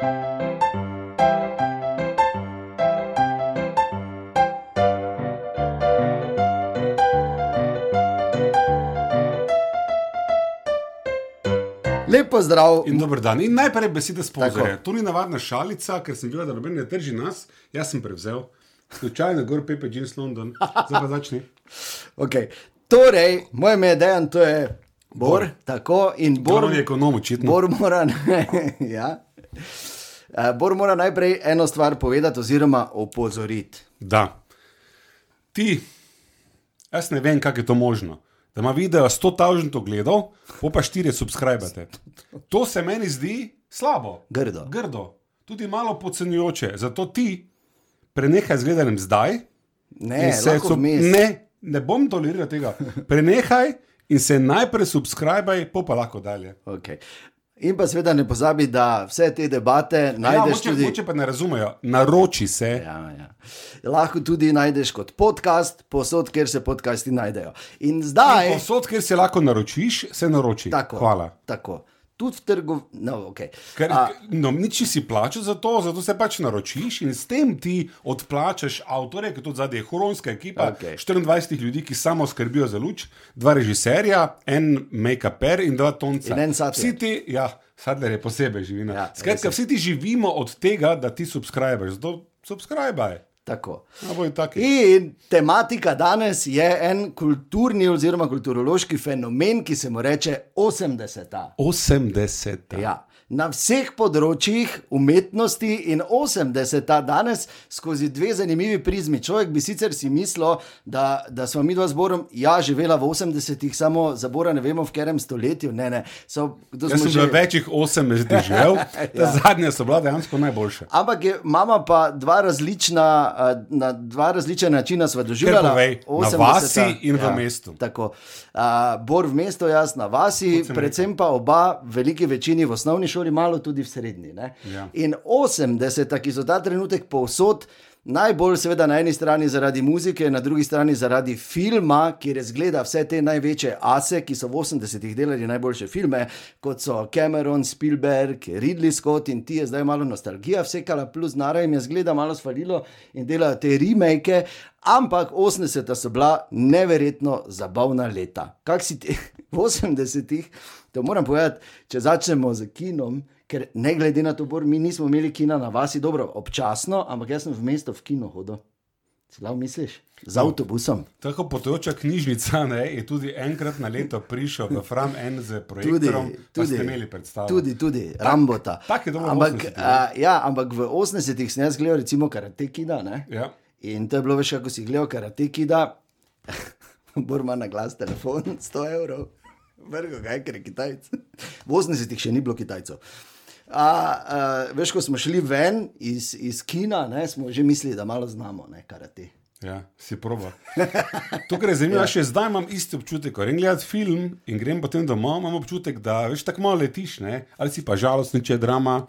Lepo zdrav. In dober dan. In najprej besede sponzorja. To ni navadna šalica, ker sem videl, da noben ne drži nas. Jaz sem prevzel. Slučajno, gor Pepe Jeans London. Zdaj pa začni. Okay. Torej, moje ime je Dejan, to je Bor. Bor. Tako, in Bor, Bor je ekonom, očitno. Bor mora, ja. Eh, Bor mora najprej eno stvar povedati, oziroma opozoriti. Da. Ti, jaz ne vem, kako je to možno. Da ima video 100 tavžnih ogledov, pa 4 subskrbate. To se meni zdi slabo. Grdo. Grdo. Tudi malo podcenjujoče. Zato ti prenehaj z gledanjem zdaj. Ne, se vmes. ne, ne bom toleriral tega. Prenehaj in se najprej subskrbaj, pa pa lahko dalje. Okay. In pa seveda ne pozabi, da vse te debate Ja, najdeš moče, tudi. moče pa ne razumejo, naroči se. Ja, ja. Lahko tudi najdeš kot podcast, posod, kjer se podcasti najdejo. In zdaj, Posod, kjer se lahko naročiš, se naroči. tako, Hvala. tako. Tudi v trgu, no, okay. Ker, A, no, nič si plačal za to, zato se pač naročiš in s tem ti odplačaš avtorje, ki je tudi zadnja huronska ekipa, Okej. 24 ljudi, ki samo skrbijo za luč, dva režiserja, en make-uper in dva tonca. In en Sadler. Vsi ti, ja, Sadler je posebej živina. Ja, Skratka, vsi ti živimo od tega, da ti subskrbiš, zato subskrbaj. Tako. In tematika danes je en kulturni oziroma kulturološki fenomen, ki se mu reče 80. 80. Ja. Na vseh področjih umetnosti in 80. danes skozi dve zanimivi prizmi. Človek bi sicer si mislil, da, da smo mi dva zborom, ja, živela v 80-ih, samo za Bora ne vemo v katerem stoletju. Ne, ne. So, Jaz sem že večjih 80 živel, ta Ja. zadnja so bila dejansko najboljša. Ampak je, imamo pa dva različna, na dva različna načina sva doživljala. povej, na 80. vasi in v mestu. Tako. A, Bor v mestu, jaz na vasi, sem predvsem pa oba, v veliki večini v osnovni šoli, malo tudi v srednji. ne. Ja. In 80, ki so ta trenutek povsod. Najbolj, seveda, na eni strani zaradi muzike, na drugi strani zaradi filma, ki razgleda vse te največje ase, ki so v 80-ih delali najboljše filme, kot so Cameron, Spielberg, Ridley Scott in ti je zdaj malo nostalgija, vsekala plus nara jim je zgleda malo svalilo in delajo te remake, ampak 80-ta so bila neverjetno zabavna leta. Kak si ti v 80-ih, to moram povedati, če začnemo z kinom. Ker ne glede na to, Bor, mi nismo imeli kina na vasi, dobro, občasno, ampak jaz sem v mesto v kino hodil. Slav misliš? Z avtobusom. Tako potoča knjižnica ne, je tudi enkrat na leto prišel v Fram en z pa tudi, ste imeli predstavo. tudi, tudi Rambota. tak je v ampak, 80-ih, ne? a, ja, ampak v 80-ih sem jaz gledal recimo karate kida. Ne? Ja. In to je bilo veš, kako si gledal karate kida, Bor ima na glas telefon 100 evrov, vrgo ga je, ker je Kitajc. V 80-ih še ni bilo Kitajcev. A, a, veš, ko smo šli ven iz, iz kina, ne, smo že mislili, da malo znamo ne, karate. Ja, si proba. To, kar je zanimivo, ja. še zdaj imam isti občutek. Ko grem gledati film in grem potem domov, imam občutek, da veš tako malo letiš, ne? ali si pa žalostni, če je drama,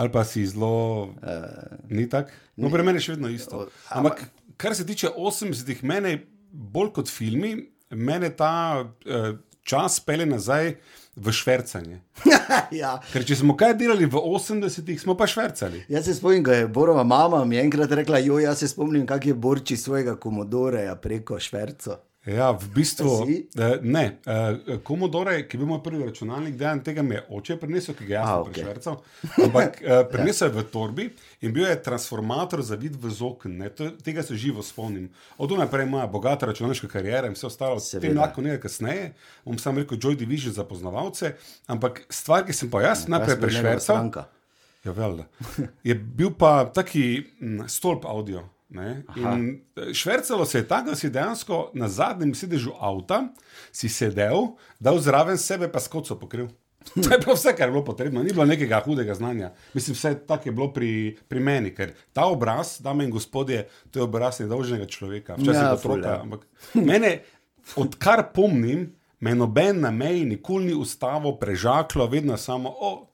ali pa si zelo. Uh, ni tako. No, pri meni je še vedno isto. Ampak kar se tiče 80-ih, mene bolj kot filmi, mene ta uh, čas pele nazaj v švercanje. ja. Ker če smo kaj delali v 80-ih, smo pa švercali. Jaz se spomnim, ko je Borova mama mi enkrat rekla: Jo, jaz se spomnim, kak je borči svojega komodoreja preko šverco. Ja, v bistvu eh, ne. Eh, Komodore, ki je bil moj prvi računalnik, dejan tega mi je oče prinesel, ki ga jaz sem okej. prešvercal. Ampak eh, prinesel je v torbi in bil je transformator za vid v zoken. ne, Tega se živo spomnim. Od tu naprej moja bogata računalniška karijera in vse ostalo, s tem lahko nekaj kasneje. Bom sam rekel Joy Division za poznavalce, ampak stvar, ki sem pa jaz najprej Jaz sem njegova prešvercal. stranka. Ja. Je bil pa taki mm, stolp avdio. Eh, švercalo se je tako, da si dejansko na zadnjem sedežu avta si sedel, dal zraven sebe pa skoco pokril. To je bilo vse, kar je bilo potrebno, ni bilo nekega hudega znanja. Mislim, vse tako je bilo pri, pri meni, ker ta obraz, dame in gospodje, to je obraz nedolžnega človeka, včasih Ja, otroka. ja. Ampak mene, odkar pomnim, me noben na meji nikoli ni ustavo, prežaklo, vedno samo, o,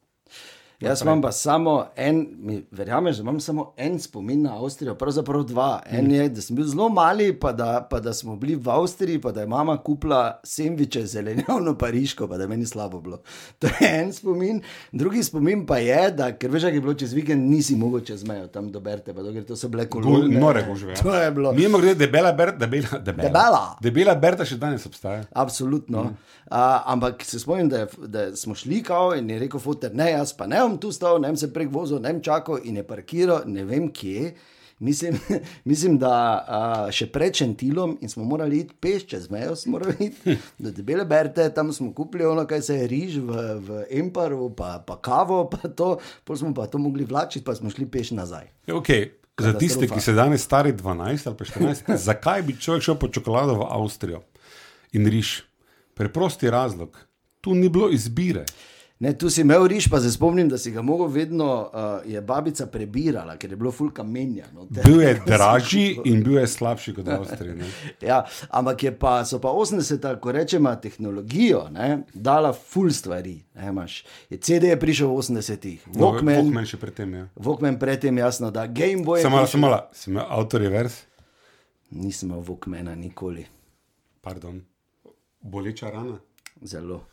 Jaz imam pa samo en, mi verjameš, da imam samo en spomin na Avstrijo, pravzaprav dva. En je, da sem bil zelo mali, pa da, pa da smo bili v Avstriji, pa da je mama kupila sendviče zelenjavno pariško, pa da meni slabo bilo. To je en spomin. Drugi spomin pa je, da ker veš, kaj je bilo čez vikend, nisi mogel čez mejo tam do Berte, pa dokler to so bile kolone. Nore gužve. To je bilo. Mimo grede, debela Berta, debela, debela. Debela. debela Berta še danes obstaja. Absolutno. Mm. Uh, ampak se spomnim, da, je, da smo šli kao in je rekel: Foter, ne, jaz pa ne bom tu stal, ne bom se prek vozil, ne bom čakal in je parkiral, ne vem kje. Mislim, mislim da uh, še pred Čentilom in smo morali iti peš čez mejo, smo morali iti do Debele Berte, tam smo kupili ono, kaj se je riž v, v Emperu, pa, pa kavo, pa to, pa smo pa to mogli vlačiti, pa smo šli peš nazaj. Okay. Za tiste, ki se danes stari 12 ali 14, zakaj bi človek šel po čokolado v Avstrijo in riž? Preprosti razlog, tu ni bilo izbire. Ne, tu si imel riž, pa se spomnim, da si ga mogel vedno, uh, je babica prebirala, ker je bilo ful kamenja. No, bil je dražji in bil je slabši kot Avstrija. ja, ampak pa, so pa 80-ta, ko rečemo, tehnologijo ne, dala ful stvari. Ne, imaš, je CD je prišel v 80-ih, Walkman, no, Walkman še predtem. Ja. Walkman predtem, jasno, da Game Boy. Sem malo, sem malo, sem imel avtor revers. Nisem imel Walkmana nikoli. Pardon boleča rana. Zelo.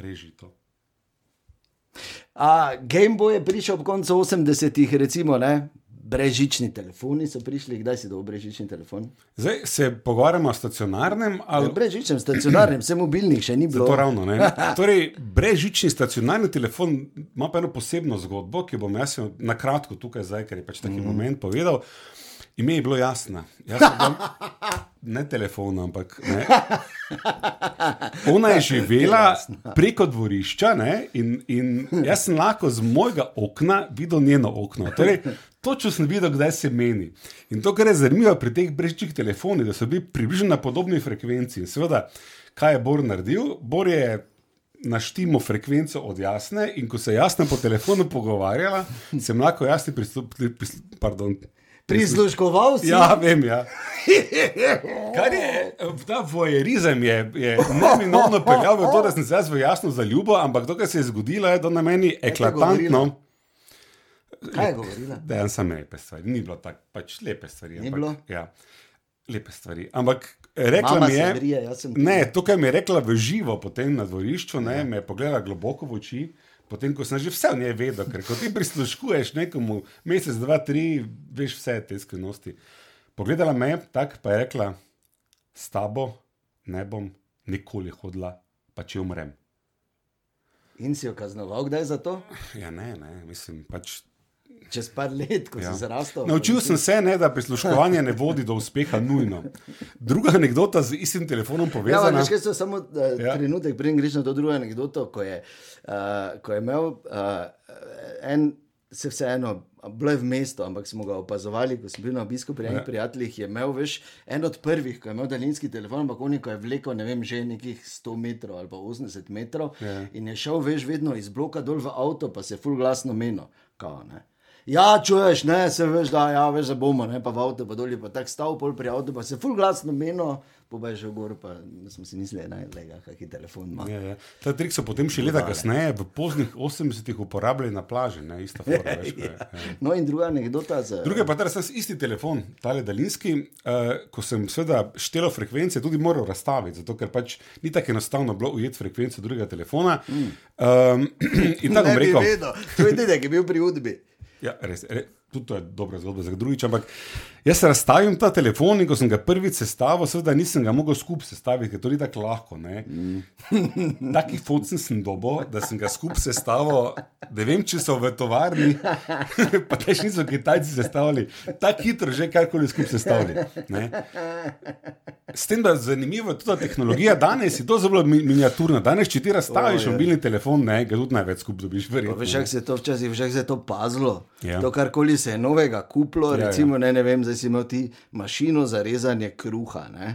Reži to. A, Game Boy je prišel ob koncu 80-ih, recimo, ne? brežični telefoni so prišli, kdaj si dobil brežični telefon? Zdaj se pogovarjamo o stacionarnem. Ali... Ja, brežičnem, stacionarnem, vse mobilnih še ni bilo. To ravno. torej, brežični stacionarni telefon ima pa eno posebno zgodbo, ki bom jaz na kratko tukaj, zdaj, ker je pač taki mm moment povedal. Ime je bilo jasno. Jasno, ne telefon, ampak. Ne. Ona je živela preko dvorišča ne, in, in jaz sem lahko z mojega okna videl njeno okno. Torej, točno sem videl, kdaj se meni. In to, kar je zanimivo pri teh brežčih telefonih, da so bili približno na podobni frekvenci. In seveda, kaj je Bor naredil? Bor je. Naštimo frekvenco od jasne, in ko se jasno po telefonu pogovarjala, sem lahko jasno pristopil, pardon, Prisluškoval si. Ja, vem. Ja. Je, ta vojerizem je, je neminovno peljal v to, da sem se jaz jasno zaljubil, ampak to, kar se je zgodilo, je to na meni eklatantno. Kaj je govorila? Da, sem lepe stvari. Ni bilo tako, pač lepe stvari. Ampak, bilo? Ja, lepe stvari. Ampak rekla Mama mi je, jaz sem ne, to, kar mi je rekla v živo potem na dvorišču, ne, me je pogledala globoko v oči. Potem, ko sem že vse o njej vedel, ker ko ti prisluškuješ nekomu mesec, dva, tri, veš vse te skrivnosti. Pogledala me je tako, pa je rekla: S tabo ne bom nikoli hodila, pa če umrem. In si jo kaznoval, kdaj za to? Ja, ne, ne, mislim pač. Čez par let, ko ja. si zrastel. Naučil sem se, ne, da prisluškovanje ne vodi do uspeha nujno. Druga anekdota z istim telefonom Ja, povezana. veš, kaj so samo uh, Ja. ja. trenutek, preden greš na to drugo anegdoto, ko je, uh, ko je imel uh, en, se vseeno, bilo je v mestu, ampak smo ga opazovali, ko sem bil na obisku pri enih Ja. prijateljih, je imel, veš, en od prvih, ko je imel daljinski telefon, ampak on je vlekel, ne vem, že nekih 100 metrov ali pa 80 metrov Ja. in je šel, veš, vedno iz bloka dol v avto, pa se je full glasno menil. Kao, ne. Ja, čuješ, ne, se veš, da ja, veš, da bomo, ne, pa v avtu, pa dolje, pa tako stal pol pri avtu, pa se ful glasno pa je že gor, pa smo si mislili, ne, lega, kaki telefon ima. Ja, ja. Ta trik so potem še leta kasneje, v poznih 80-ih, uporabljali na plaži, ne ista forma. veš, ko je, ja. No, in druga anekdota za. Druga pa je ta isti telefon, tale daljinski, uh, ko sem seveda štel frekvence, tudi moral razstaviti, zato ker pač ni tako enostavno bilo ujeti frekvenco drugega telefona. Um, in tako bom rekel. vedel, to je dedek, ki je bil pri udbi. Ja, res, re, tudi to je dobra zgodba za drugič. Ampak jaz se razstavim ta telefon in ko sem ga prvič sestavil, seveda nisem ga mogel skupaj sestaviti, ker to ni tako lahko. Mm. Taki fotsen sem dobo, da sem ga skupaj sestavil. Ne vem, če so v tovarni, pa tež niso Kitajci sestavili, tako hitro že karkoli skupaj sestavili. Ne. S tem, da je zanimivo tudi ta tehnologija, danes je to zelo mi- miniaturna. Danes, če ti razstaviš O, je. mobilni telefon, ne, ga tudi največ skupaj dobiš, verjetno. Veš, kako se je to včasih, veš, kako se je to pazilo. Ja. To, karkoli se je novega kupilo, Ja, ja. recimo, ne, ne vem, zdaj si imel ti mašino za rezanje kruha. Ne?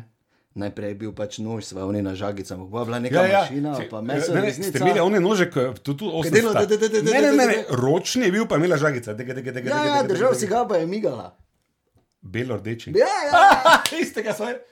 Najprej je bil pač nož, sva oni na žagicah, pa bila neka ja, ja. mašina, Če- pa meso, ne, ne, ste imeli one nože, ki tu da- Ne, ne, ne, ne, ročni je bil, pa imela žagica. Dega, dega, dega, Ja, ja, držal si ga, pa je migala. Belo rdeči. Ja, ja. Istega svoje.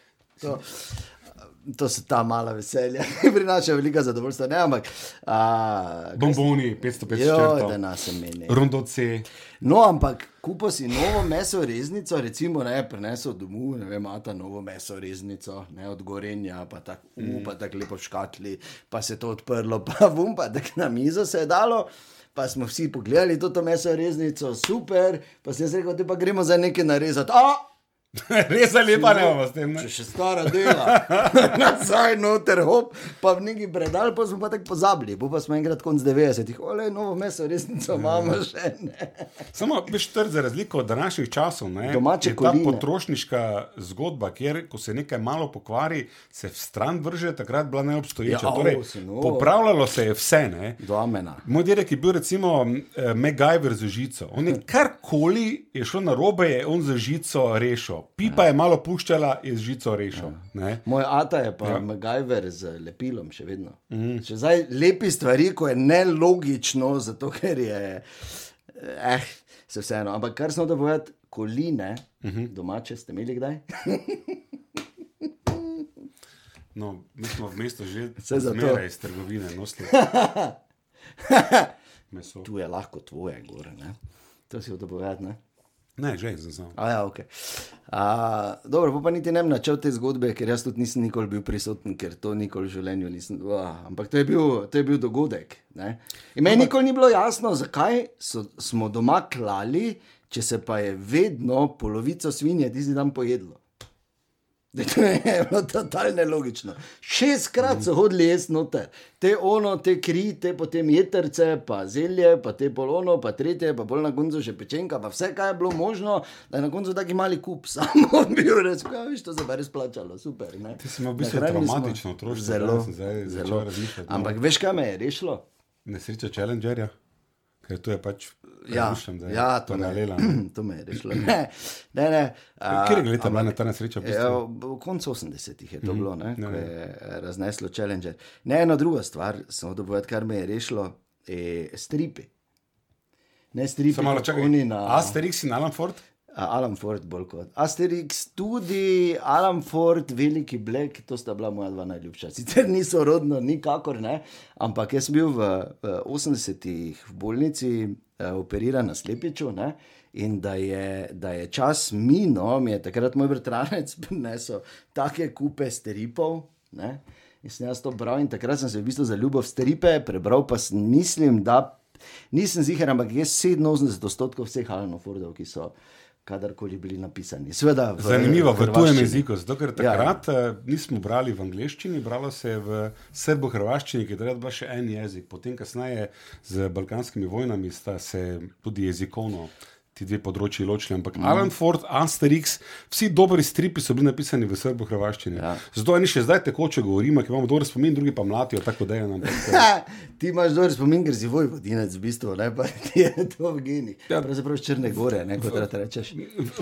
To. to so ta mala veselja, ki prinašajo veliko zadovoljstva. Ne, ampak, a, Bomboni, 505 jo, da črto. nas meni. Rondo C. No, ampak kupo si novo meso reznico, recimo ne prenesel domov, ne vem, imata novo meso reznico, ne od gorenja, pa tako mm. pa tak lepo škatli, pa se je to odprlo, pa vum, pa tako na mizo se je dalo. Pa smo vsi pogledali to meso reznico, super, pa se je rekel, da pa gremo za nekaj narezati. A, Res je lepa, ne bomo s tem. Če še stara dela, nazaj noter, hop, pa v neki predal, pa smo pa tako pozabili. Po pa smo enkrat konc 90-ih, ole, novo meso, resnico imamo še ne. Samo veš, trd za razliko od današnjih časov. Ne, Domače je ta koline. potrošniška zgodba, kjer ko se nekaj malo pokvari, se v stran vrže, takrat bila neobstoječa. Ja, torej, o, sino. popravljalo se je vse. Ne. Domena. Moj dedek je bil recimo eh, MacGyver za žico. On je karkoli je šlo na robe, je on za žico rešil. Pipa je malo puščala, je z žico rešil. Ne. Moj ata je pa ja. MacGyver z lepilom, še vedno. Mm. Še zdaj lepi stvari, ko je nelogično, zato ker je. Eh, se vseeno. Ampak kar sem hotel povedati, koline, uh -huh. domače ste imeli kdaj? No, mi smo v mestu že zmeraj iz trgovine nosili tu je lahko tvoje, gore. Ne? To si povedati. Ne? Že sam. A ja, ok. A, dobro, pa, pa niti ne vem načel te zgodbe, ker jaz tudi nisem nikoli bil prisoten, ker to nikoli v življenju nisem. Uh, ampak to je bil, to je bil dogodek. Ne? In meni nikoli ni bilo jasno, zakaj so, smo doma klali, če se pa je vedno polovico svinje tisti dan pojedlo. To je bilo totalno nelogično. Šestkrat so hodili jesti noter, te ono, te kri, te potem jeterce, pa zelje, pa te polono, pa tretje, pa bolj na koncu še pečenka, pa vse, kar je bilo možno, da je na koncu taki mali kup, samo bil res, kaj viš, to se pa res plačalo, super. Ne? Ti si imel v bistvu smo- travmatično otroštvo, Zelo, zdaj zelo. razmišljati, no. Ampak veš, kaj me je rešilo? Nesreča Challengerja, ker to je pač. Ja, razmišljam, da je ja to, me, paralela. to me je rešilo. Ne, ne. ne a, Kjer je leta bila ta nesreča? v bistvu? Ja, v koncu 80-ih je to bilo, ne, Ja, ko ja. je eh, razneslo Challenger. Ne, ena druga stvar, samo da povedati, kar me je rešilo, je stripi. Ne stripi, Samo malo čakaj. na Asterix in Alan Ford? Alan Ford, bolj kot Asterix, tudi Alan Ford, Veliki Black, to sta bila moja dva najljubša. Sicer niso rodno, nikakor ne, ampak jaz sem bil v, v 80-ih v bolnici, eh, operiran na slepiču. Ne? In da je, da je čas minil, mi je takrat moj bratranec prinesel take kupe stripov. Ne? In sem jaz to bral, in takrat sem se v bistvu zaljubil v stripe, prebral pa sem, mislim, da nisem ziger, ampak je 87 odstotkov vseh Alanov Fordov, ki so kadarkoli bili napisani. Sveda, v, Zanimivo, v tujem hrvaščini. jeziku. Zato, ker Ja. takrat ja. nismo brali v angleščini, bralo se je v srbo-hrvaščini, ki je takrat bila še en jezik. Potem, kasneje z balkanskimi vojnami, sta se tudi jezikovno ti dve področji ločili. Ampak mm. Alan Ford, Asterix, vsi dobri stripi so bili napisani v srbo-hrvaščini. Ja. Zato eni še zdaj tekoče govorimo, ki imamo dober spomin, drugi pa mlatijo, tako da je nam. Ti imaš dober spomin, ker si vojvodinec, v bistvu, ne pa ti je to v genih. Ja. Pravzaprav iz Črne gore, ne kot rad rečeš.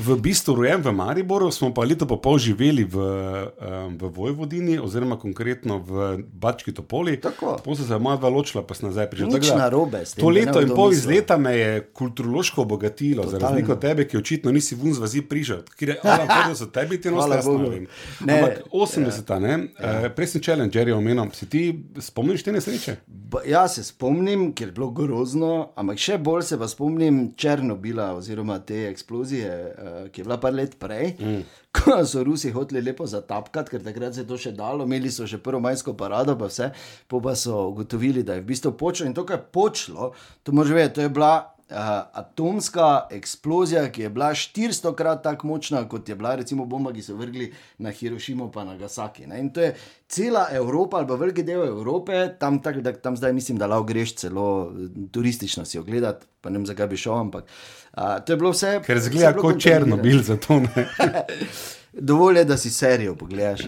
V bistvu rojen v Mariboru, smo pa leto pa pol živeli v, um, v Vojvodini, oziroma konkretno v Bački Topoli. Tako. Potem se moja dva ločila, pa sem nazaj prišel. Nič Tako da narobe To da leto in pol iz leta me je kulturološko obogatilo, za Totalno. razliko od tebe, ki očitno nisi vun z vazi prižal. Ker je Alan Ford so tebi ti nosili, jaz ne vem. Ne, Ampak 80-ta, ne? Ja. Prej sem Challenger je omenil, si ti spomniš te nesreče? Ba- Ja, se spomnim, ker je bilo grozno, ampak še bolj se pa spomnim Černobila, oziroma te eksplozije, eh, ki je bila par let prej, mm. ko so Rusi hoteli lepo zatapkati, ker takrat se je to še dalo, imeli so že prvo majsko parado, pa vse, po pa so ugotovili, da je v bistvu počlo in to, kar je počlo, to moraš vedeti, to je bila. Uh, atomska eksplozija, ki je bila 400 krat tako močna, kot je bila recimo bomba, ki so vrgli na Hirošimo in Nagasaki. Ne? In to je cela Evropa, ali pa veliki del Evrope, tam, tak, da, tam zdaj mislim, da lahko greš celo eh, turistično si ogledati, pa ne vem, zakaj bi šel, ampak uh, to je bilo vse. Ker zgleda kot. Černobil, zato ne. Dovolj je, da si serijo pogledaš.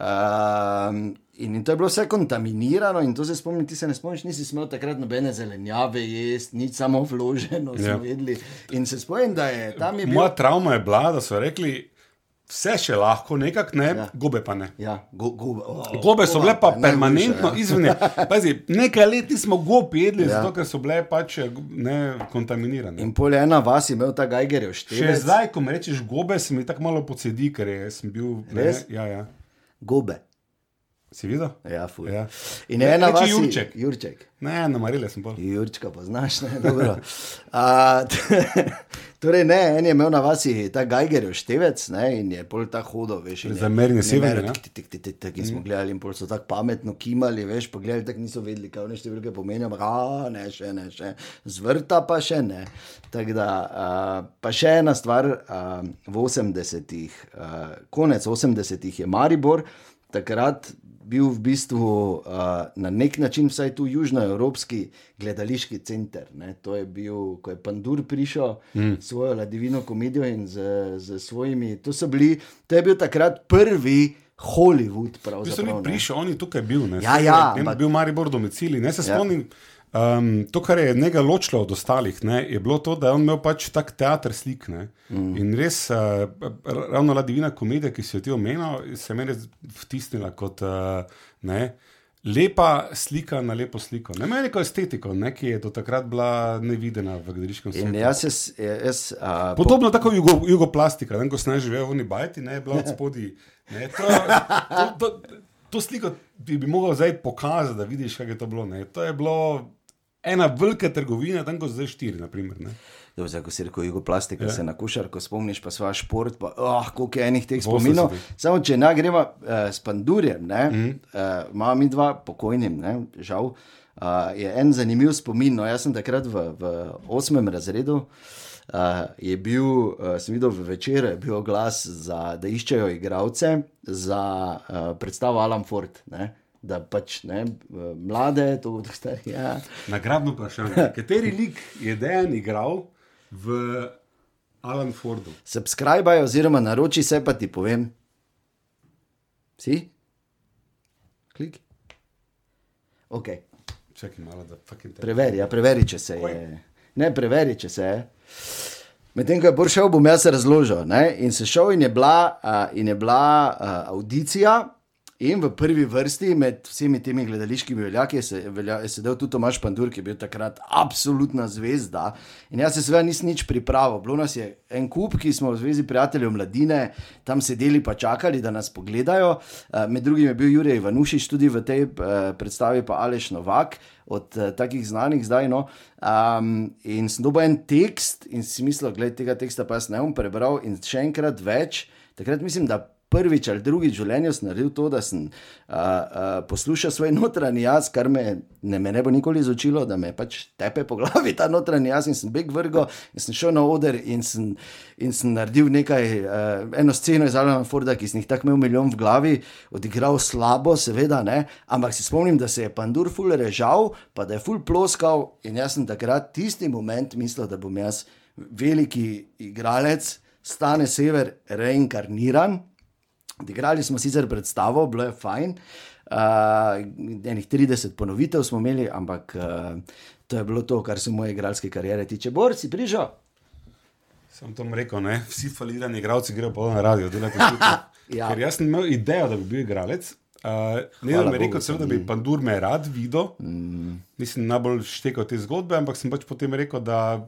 Um, in, in to je bilo vse kontaminirano, in to se spomnim, ti se ne spomniš, nisi smel takrat nobene zelenjave jesti, nič samo vloženo, smo Ja. jedli. In se spomnim, da je tam je bil. Moja travma je bila, da so rekli, vse še lahko, nekako ne, ja. gobe pa ne. Ja, go, go, oh, Gobe so bile pa najhujše, permanentno ja. izvene. Pazi, nekaj let nismo gob jedli, Ja. zato ker so bile pač ne kontaminirane. In pol je ena vas imel ta Geigerjev Še števec. zdaj, ko mi rečeš gobe, se mi tako malo pocedi, ker je, sem bil. Ne, Res? ja, ja. Gobe. Si videl? Ja, ful. Ja. In ena Reči vas. Jurček. Jurček. Ne, na Marile sem bolj. Jurčka poznaš, ne, dobro. A, torej, ne, en je imel na vasi ta Geigerjev števec ne, in je pol ta hodil, veš. in je- Za merjenje ne, severne, mer- ne? tik, tik, tik, tik, tik, In smo gledali in pol so tako pametno kimali, veš, pogledali, tako niso vedeli, kaj one številke pomenijo, ampak a, ne, še ne, še. Zvrta pa še ne. Tako da, a, pa še ena stvar, a, v 80-ih, a, konec 80-ih je Maribor takrat bil v bistvu uh, na nek način, vsaj tu južnoevropski gledališki center. Ne. To je bil, ko je Pandur prišel mm. s svojo ladivino komedijo in z, z svojimi. To, bili, to je bil takrat prvi Hollywood. Pravzaprav, ne. prišel, on je tukaj bil. Ne. Ja, ja, ampak- bil Maribor domicili. Ne se Ja. Um, to, kar je njega ločilo od ostalih, ne, je bilo to, da je on imel pač tak teater slik. Ne. Mm. In res, uh, ravno Ladivina komedija, ki si jo ti omenil, se je meni vtisnila kot uh, ne, lepa slika na lepo sliko. Ne meni neko estetiko, ne, ki je do takrat bila nevidena v gledališkem svetu. jaz, jaz, uh, Podobno tako jugo, jugoplastika, ne, ko sem živel v Nibajti, ne, je bila od spodaj. ne, To, to, to, to sliko ti bi mogel zdaj pokazati, da vidiš, kaj je to bilo. Ne. To je bilo ena velika trgovina, tam ko so zdaj štiri. Naprimer, ne. Dobro, zdaj, ko si rekel jugoplastika, Ja. se na košarko spomniš, pa svoje šport, pa oh, koliko je enih teh spominov. 80-ih. Samo če ne gremo uh, s Pandurjem, ne, mm -hmm. uh, imamo mi dva pokojnim, ne, žal. Uh, je en zanimiv spomin. No, jaz sem takrat v, v osmem razredu. Uh, je bil, uh, sem videl večer, je bil glas, za, da iščejo igralce za uh, predstavo Alan Ford. Ne? Da pač ne, mlade, to bodo stari. Ja. Nagradno vprašanje. Kateri lik je dejan igral v Alan Fordu? Subscribe, oziroma naroči se, pa ti povem. Si? Klik. Ok, Čakaj malo, da fucking te. preveri, ja, preveri, če se je. Ne, preveri, če se je. Medtem ko je Bor šel, bom jaz razložil. Ne? In se šel, in je bila, uh, in je bila uh, audicija. In v prvi vrsti med vsemi temi gledališkimi veljaki je, se, velja, je sedel tudi Tomaš Pandur, ki je bil takrat absolutna zvezda. In jaz se seveda nisem nič pripravil. Bilo nas je en kup, ki smo v Zvezi prijateljev mladine tam sedeli pa čakali, da nas pogledajo. Uh, med drugim je bil Jurij Ivanušič tudi v tej uh, predstavi, pa Aleš Novak od uh, takih znanih zdaj. No. Um, in sem dobil en tekst in si mislil, da tega teksta pa jaz ne bom prebral in še enkrat več. Takrat mislim, da prvič ali drugič v življenju naredil to, da sem uh, uh, poslušal svoj notranji jaz, kar me ne, me ne bo nikoli izučilo, da me pač tepe po glavi ta notranji jaz in sem beg vrgo in sem šel na oder in sem, in sem naredil nekaj, uh, eno sceno iz Alana Forda, ki sem jih tako imel milijon v glavi, odigral slabo, seveda ne, ampak se spomnim, da se je Pandur ful režal, pa da je ful ploskal in jaz sem takrat tisti moment mislil, da bom jaz veliki igralec, stane sever, reinkarniran. Odigrali smo sicer predstavo, bilo je fajn. Uh, enih 30 ponovitev smo imeli, ampak uh, to je bilo to, kar se moje igralske kariere tiče. Bor si prišel? Sem tam rekel, ne? vsi falirani igralci grejo pa na radio, delati tudi. Ja. Ker jaz sem imel idejo, da bi bil igralec. Uh, ne, da bi rekel, celo, da bi Pandur me rad videl. Mm. Nisem najbolj štekal te zgodbe, ampak sem pač potem rekel, da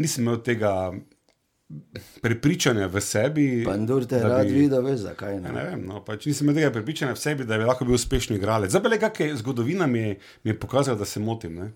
nisem imel tega prepričanja v sebi. Pandur te da rad bi- videl, veš zakaj Ja, ne. ne vem, no, pač nisem imel tega prepričanja v sebi, da bi lahko bil uspešen igralec. Zdaj pa le, kakšna zgodovina mi je, mi je pokazala, da se motim. Ne?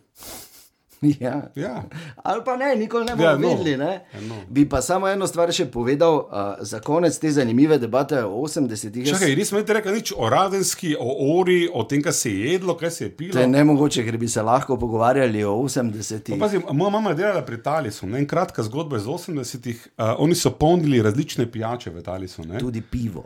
Ja. Ja. Ali pa ne, nikoli ne bomo Ja, no. vedeli. Ne? Ja, no. Bi pa samo eno stvar še povedal uh, za konec te zanimive debate o 80-ih. Jaz- Čakaj, nismo niti rekli nič o radenski, o ori, o tem, kaj se je jedlo, kaj se je pilo. To je nemogoče, ker bi se lahko pogovarjali o 80-ih. Pa Pazi, moja mama je delala pri Talisu, ne, in kratka zgodba iz 80-ih. Uh, oni so polnili različne pijače v Talisu, ne, Tudi pivo.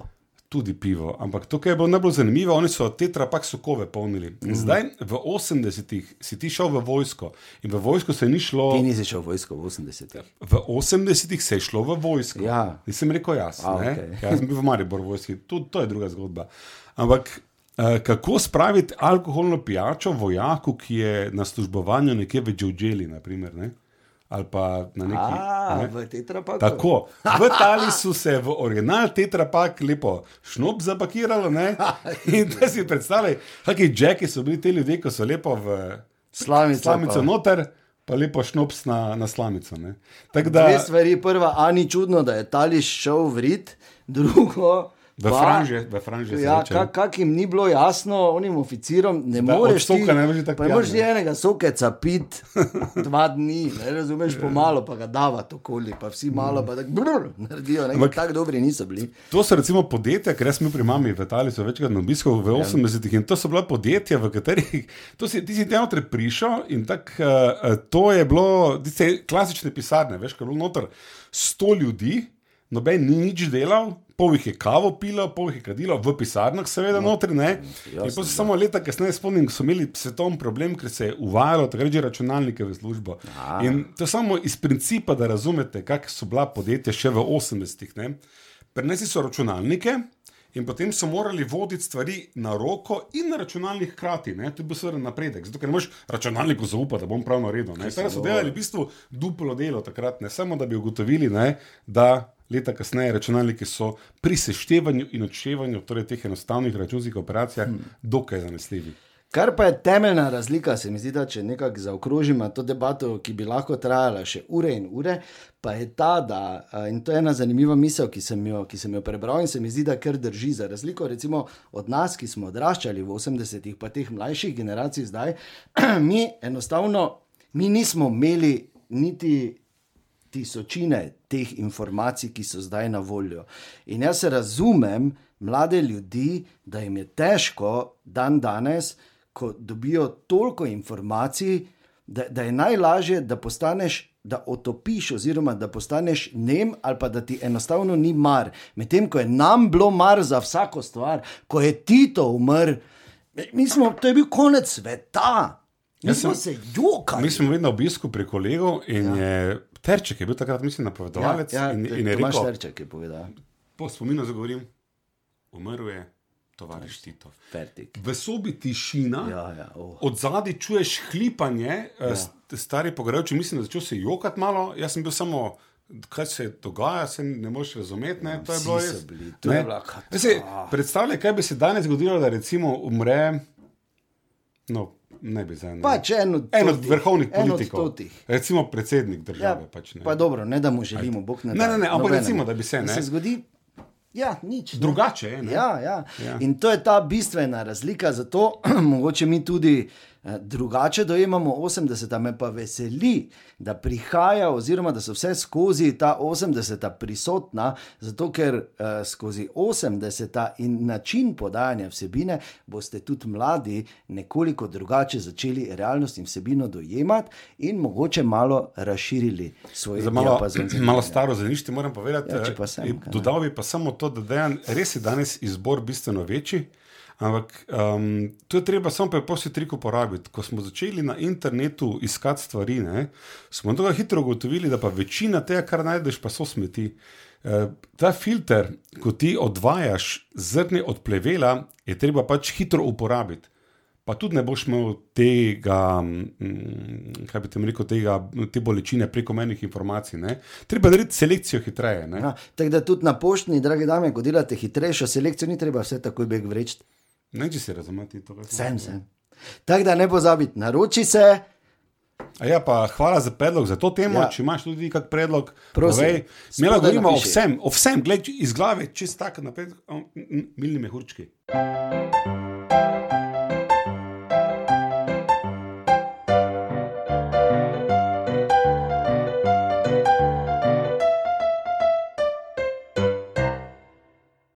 Tudi pivo. Ampak to, kar je bilo najbolj zanimivo, oni so tetrapak sokove polnili. In zdaj v 80-ih si ti šel v vojsko in v vojsko se ni šlo. Ti nisi šel v vojsko v 80-ih. V 80-ih se je šlo v vojsko. Ja. Nisem rekel jaz. A, ne. okej. Jaz sem bil v Mariboru v vojski, to, to je druga zgodba. Ampak uh, kako spraviti alkoholno pijačo vojaku, ki je na službovanju nekje v Džođeli, naprimer, ne? Ali pa na neki. A, ne? v tetrapaku. Tako, v Talisu se je v original tetrapak lepo šnop zapakiralo. Ne? In da si predstavljaj, kakšni jacki so bili ti ljudje, ko so lepo v Slamica slamico pa. noter, pa lepo šnops na, na slamico. da, Dve stvari. Prva, a ni čudno, da je Tališ šel v rit, drugo, V franže, v franže. Ja, kak, kak jim ni bilo jasno, onim oficerom, ne Da, moreš. soka ti- ne moreš tako ne moreš enega sokeca pit dva dni, ne razumeš, pomalo pa ga davati okoli, pa vsi malo pa tako brr, naredijo, ne, tako dobri niso bili. To so recimo podjetja, ker jaz bil pri mami v Italiji, so večkrat na obisku v 80-ih in to so bila podjetja, v katerih si, ti si noter prišel in tako uh, to je bilo, tiste klasične pisarne, veš, ker je bilo noter sto ljudi, noben ni nič delal. Pol jih je kavo pilo, pol jih je kadilo, v pisarnah, seveda, no, notri. Ne? In pa se samo leta kasneje spomnim, ko so imeli svetovni problem, ker se je uvajalo takrat že računalnike v službo. Aha. In to samo iz principa, da razumete, kakšne so bila podjetja še v 80-ih. ne. Prinesli so računalnike in potem so morali voditi stvari na roko in na računalnik hkrati. To je bil seveda napredek, zato ker ne moreš računalniku zaupati, da bom prav naredil. Zdaj so delali v bistvu duplo delo takrat, ne samo da bi ugotovili, ne, da leta kasneje računalniki so pri seštevanju in odštevanju, torej teh enostavnih računskih operacijah, dokaj zanesljivi. Kar pa je temeljna razlika, se mi zdi, da če nekako zaokrožimo to debato, ki bi lahko trajala še ure in ure, pa je ta, da, in to je ena zanimiva misel, ki sem, jo, ki sem jo prebral in se mi zdi, da kar drži. Za razliko recimo od nas, ki smo odraščali v 80-ih, pa teh mlajših generacij zdaj, mi enostavno mi nismo imeli niti tisočine teh informacij, ki so zdaj na voljo. In jaz razumem mlade ljudi, da jim je težko dan danes, ko dobijo toliko informacij, da, da je najlažje, da postaneš. Da otopiš, oziroma da postaneš nem, ali pa da ti enostavno ni mar. Medtem ko je nam bilo mar za vsako stvar, ko je Tito umrl, smo, to je bil konec sveta. Mi smo se jokali. Mi smo bili na obisku pri kolegu in ja. je Terček je bil takrat, mislim, napovedovalec ja, in, to- in je rekel: Terček je povedal. Po spominu zagovorim, umrl je tovariš Tito. Fertik. V sobi tišina, Ja, ja, oh. od zadaj čuješ hlipanje, ja. stari pograjoči, mislim, da začel se jokati malo. Jaz sem bil samo. Kaj se dogaja, se ne moreš razumeti. Ne, to je bilo res. to je bila si Predstavljaj, kaj bi se danes zgodilo, da recimo umre. No, ne bi zdaj. ne. Pač en od, En od totih, vrhovnih en od politikov, totih. recimo predsednik Ja, države. pač, ne. pa dobro, ne da mu želimo, bog ne. Ne, daj, ne, ne, ampak recimo, da bi se, ne. se zgodi. Ja, nič. ne. Drugače je. ne. Ja, ja. Ja. In to je ta bistvena razlika, zato mogoče mi tudi eh, drugače dojemamo 80-ta, me pa veseli, da prihaja, oziroma da so vse skozi ta 80-ta prisotna, zato ker eh, skozi 80-ta in način podajanja vsebine boste tudi mladi nekoliko drugače začeli realnost in vsebino dojemati in mogoče malo razširili svoj Za malo, malo staro zanišče moram povedati. Ja, eh, pa sem. Dodal bi pa samo to, da dejan, res je danes izbor bistveno večji. Ampak um, to je treba samo preprosti trik uporabiti. Ko smo začeli na internetu iskati stvari, ne, smo tako hitro ugotovili, da pa večina tega, kar najdeš, pa so smeti. Uh, ta filter, ko ti odvajaš zrne od plevela, je treba pač hitro uporabiti. Pa tudi ne boš imel tega, mm, kaj bi ti rekel, tega, te bolečine prekomernih informacij. Ne? Treba narediti selekcijo hitreje. Ja, tako da tudi na poštni, drage dame, ko delate hitrejšo selekcijo, ni treba vse takoj beg vreči. Ne, če si razumeti to. kaj sem Sem. Tako da ne pozabite, naroči se. A Ja, pa hvala za predlog za to temo. Ja. Če imaš tudi kak predlog, Prosim. Mi lahko govorimo o vsem, o vsem, gled iz glave, čist tako naprej, milni mehurčki.